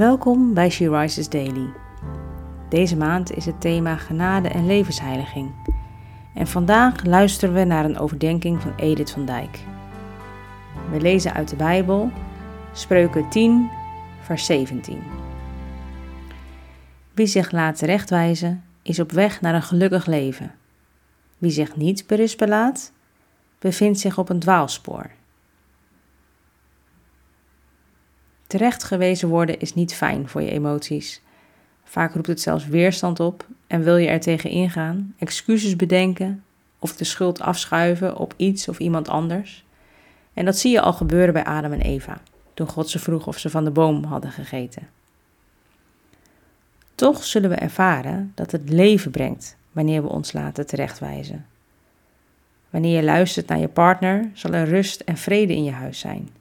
Welkom bij She Rises Daily. Deze maand is het thema genade en levensheiliging. En vandaag luisteren we naar een overdenking van Edith van Dijk. We lezen uit de Bijbel Spreuken 10, vers 17. Wie zich laat terechtwijzen, is op weg naar een gelukkig leven. Wie zich niet berispen laat, bevindt zich op een dwaalspoor. Terecht gewezen worden is niet fijn voor je emoties. Vaak roept het zelfs weerstand op en wil je er tegen ingaan, excuses bedenken of de schuld afschuiven op iets of iemand anders. En dat zie je al gebeuren bij Adam en Eva, toen God ze vroeg of ze van de boom hadden gegeten. Toch zullen we ervaren dat het leven brengt wanneer we ons laten terechtwijzen. Wanneer je luistert naar je partner, zal er rust en vrede in je huis zijn.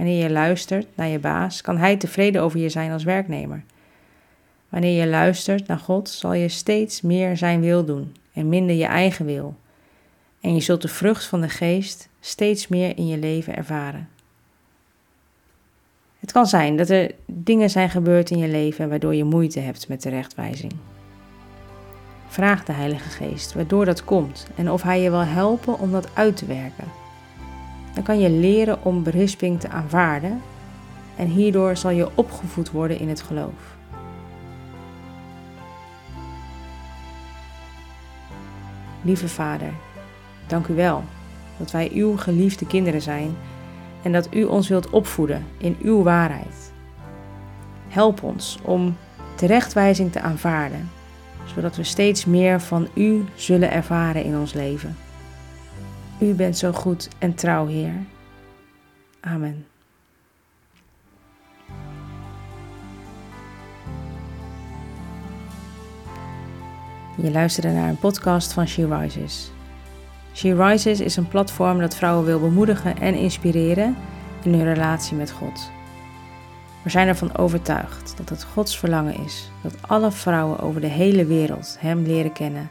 Wanneer je luistert naar je baas, kan hij tevreden over je zijn als werknemer. Wanneer je luistert naar God, zal je steeds meer zijn wil doen en minder je eigen wil. En je zult de vrucht van de geest steeds meer in je leven ervaren. Het kan zijn dat er dingen zijn gebeurd in je leven waardoor je moeite hebt met terechtwijzing. Vraag de Heilige Geest waardoor dat komt en of Hij je wil helpen om dat uit te werken. Dan kan je leren om berisping te aanvaarden en hierdoor zal je opgevoed worden in het geloof. Lieve Vader, dank u wel dat wij uw geliefde kinderen zijn en dat u ons wilt opvoeden in uw waarheid. Help ons om terechtwijzing te aanvaarden, zodat we steeds meer van u zullen ervaren in ons leven. U bent zo goed en trouw, Heer. Amen. Je luisterde naar een podcast van She Rises. She Rises is een platform dat vrouwen wil bemoedigen en inspireren in hun relatie met God. We zijn ervan overtuigd dat het Gods verlangen is dat alle vrouwen over de hele wereld Hem leren kennen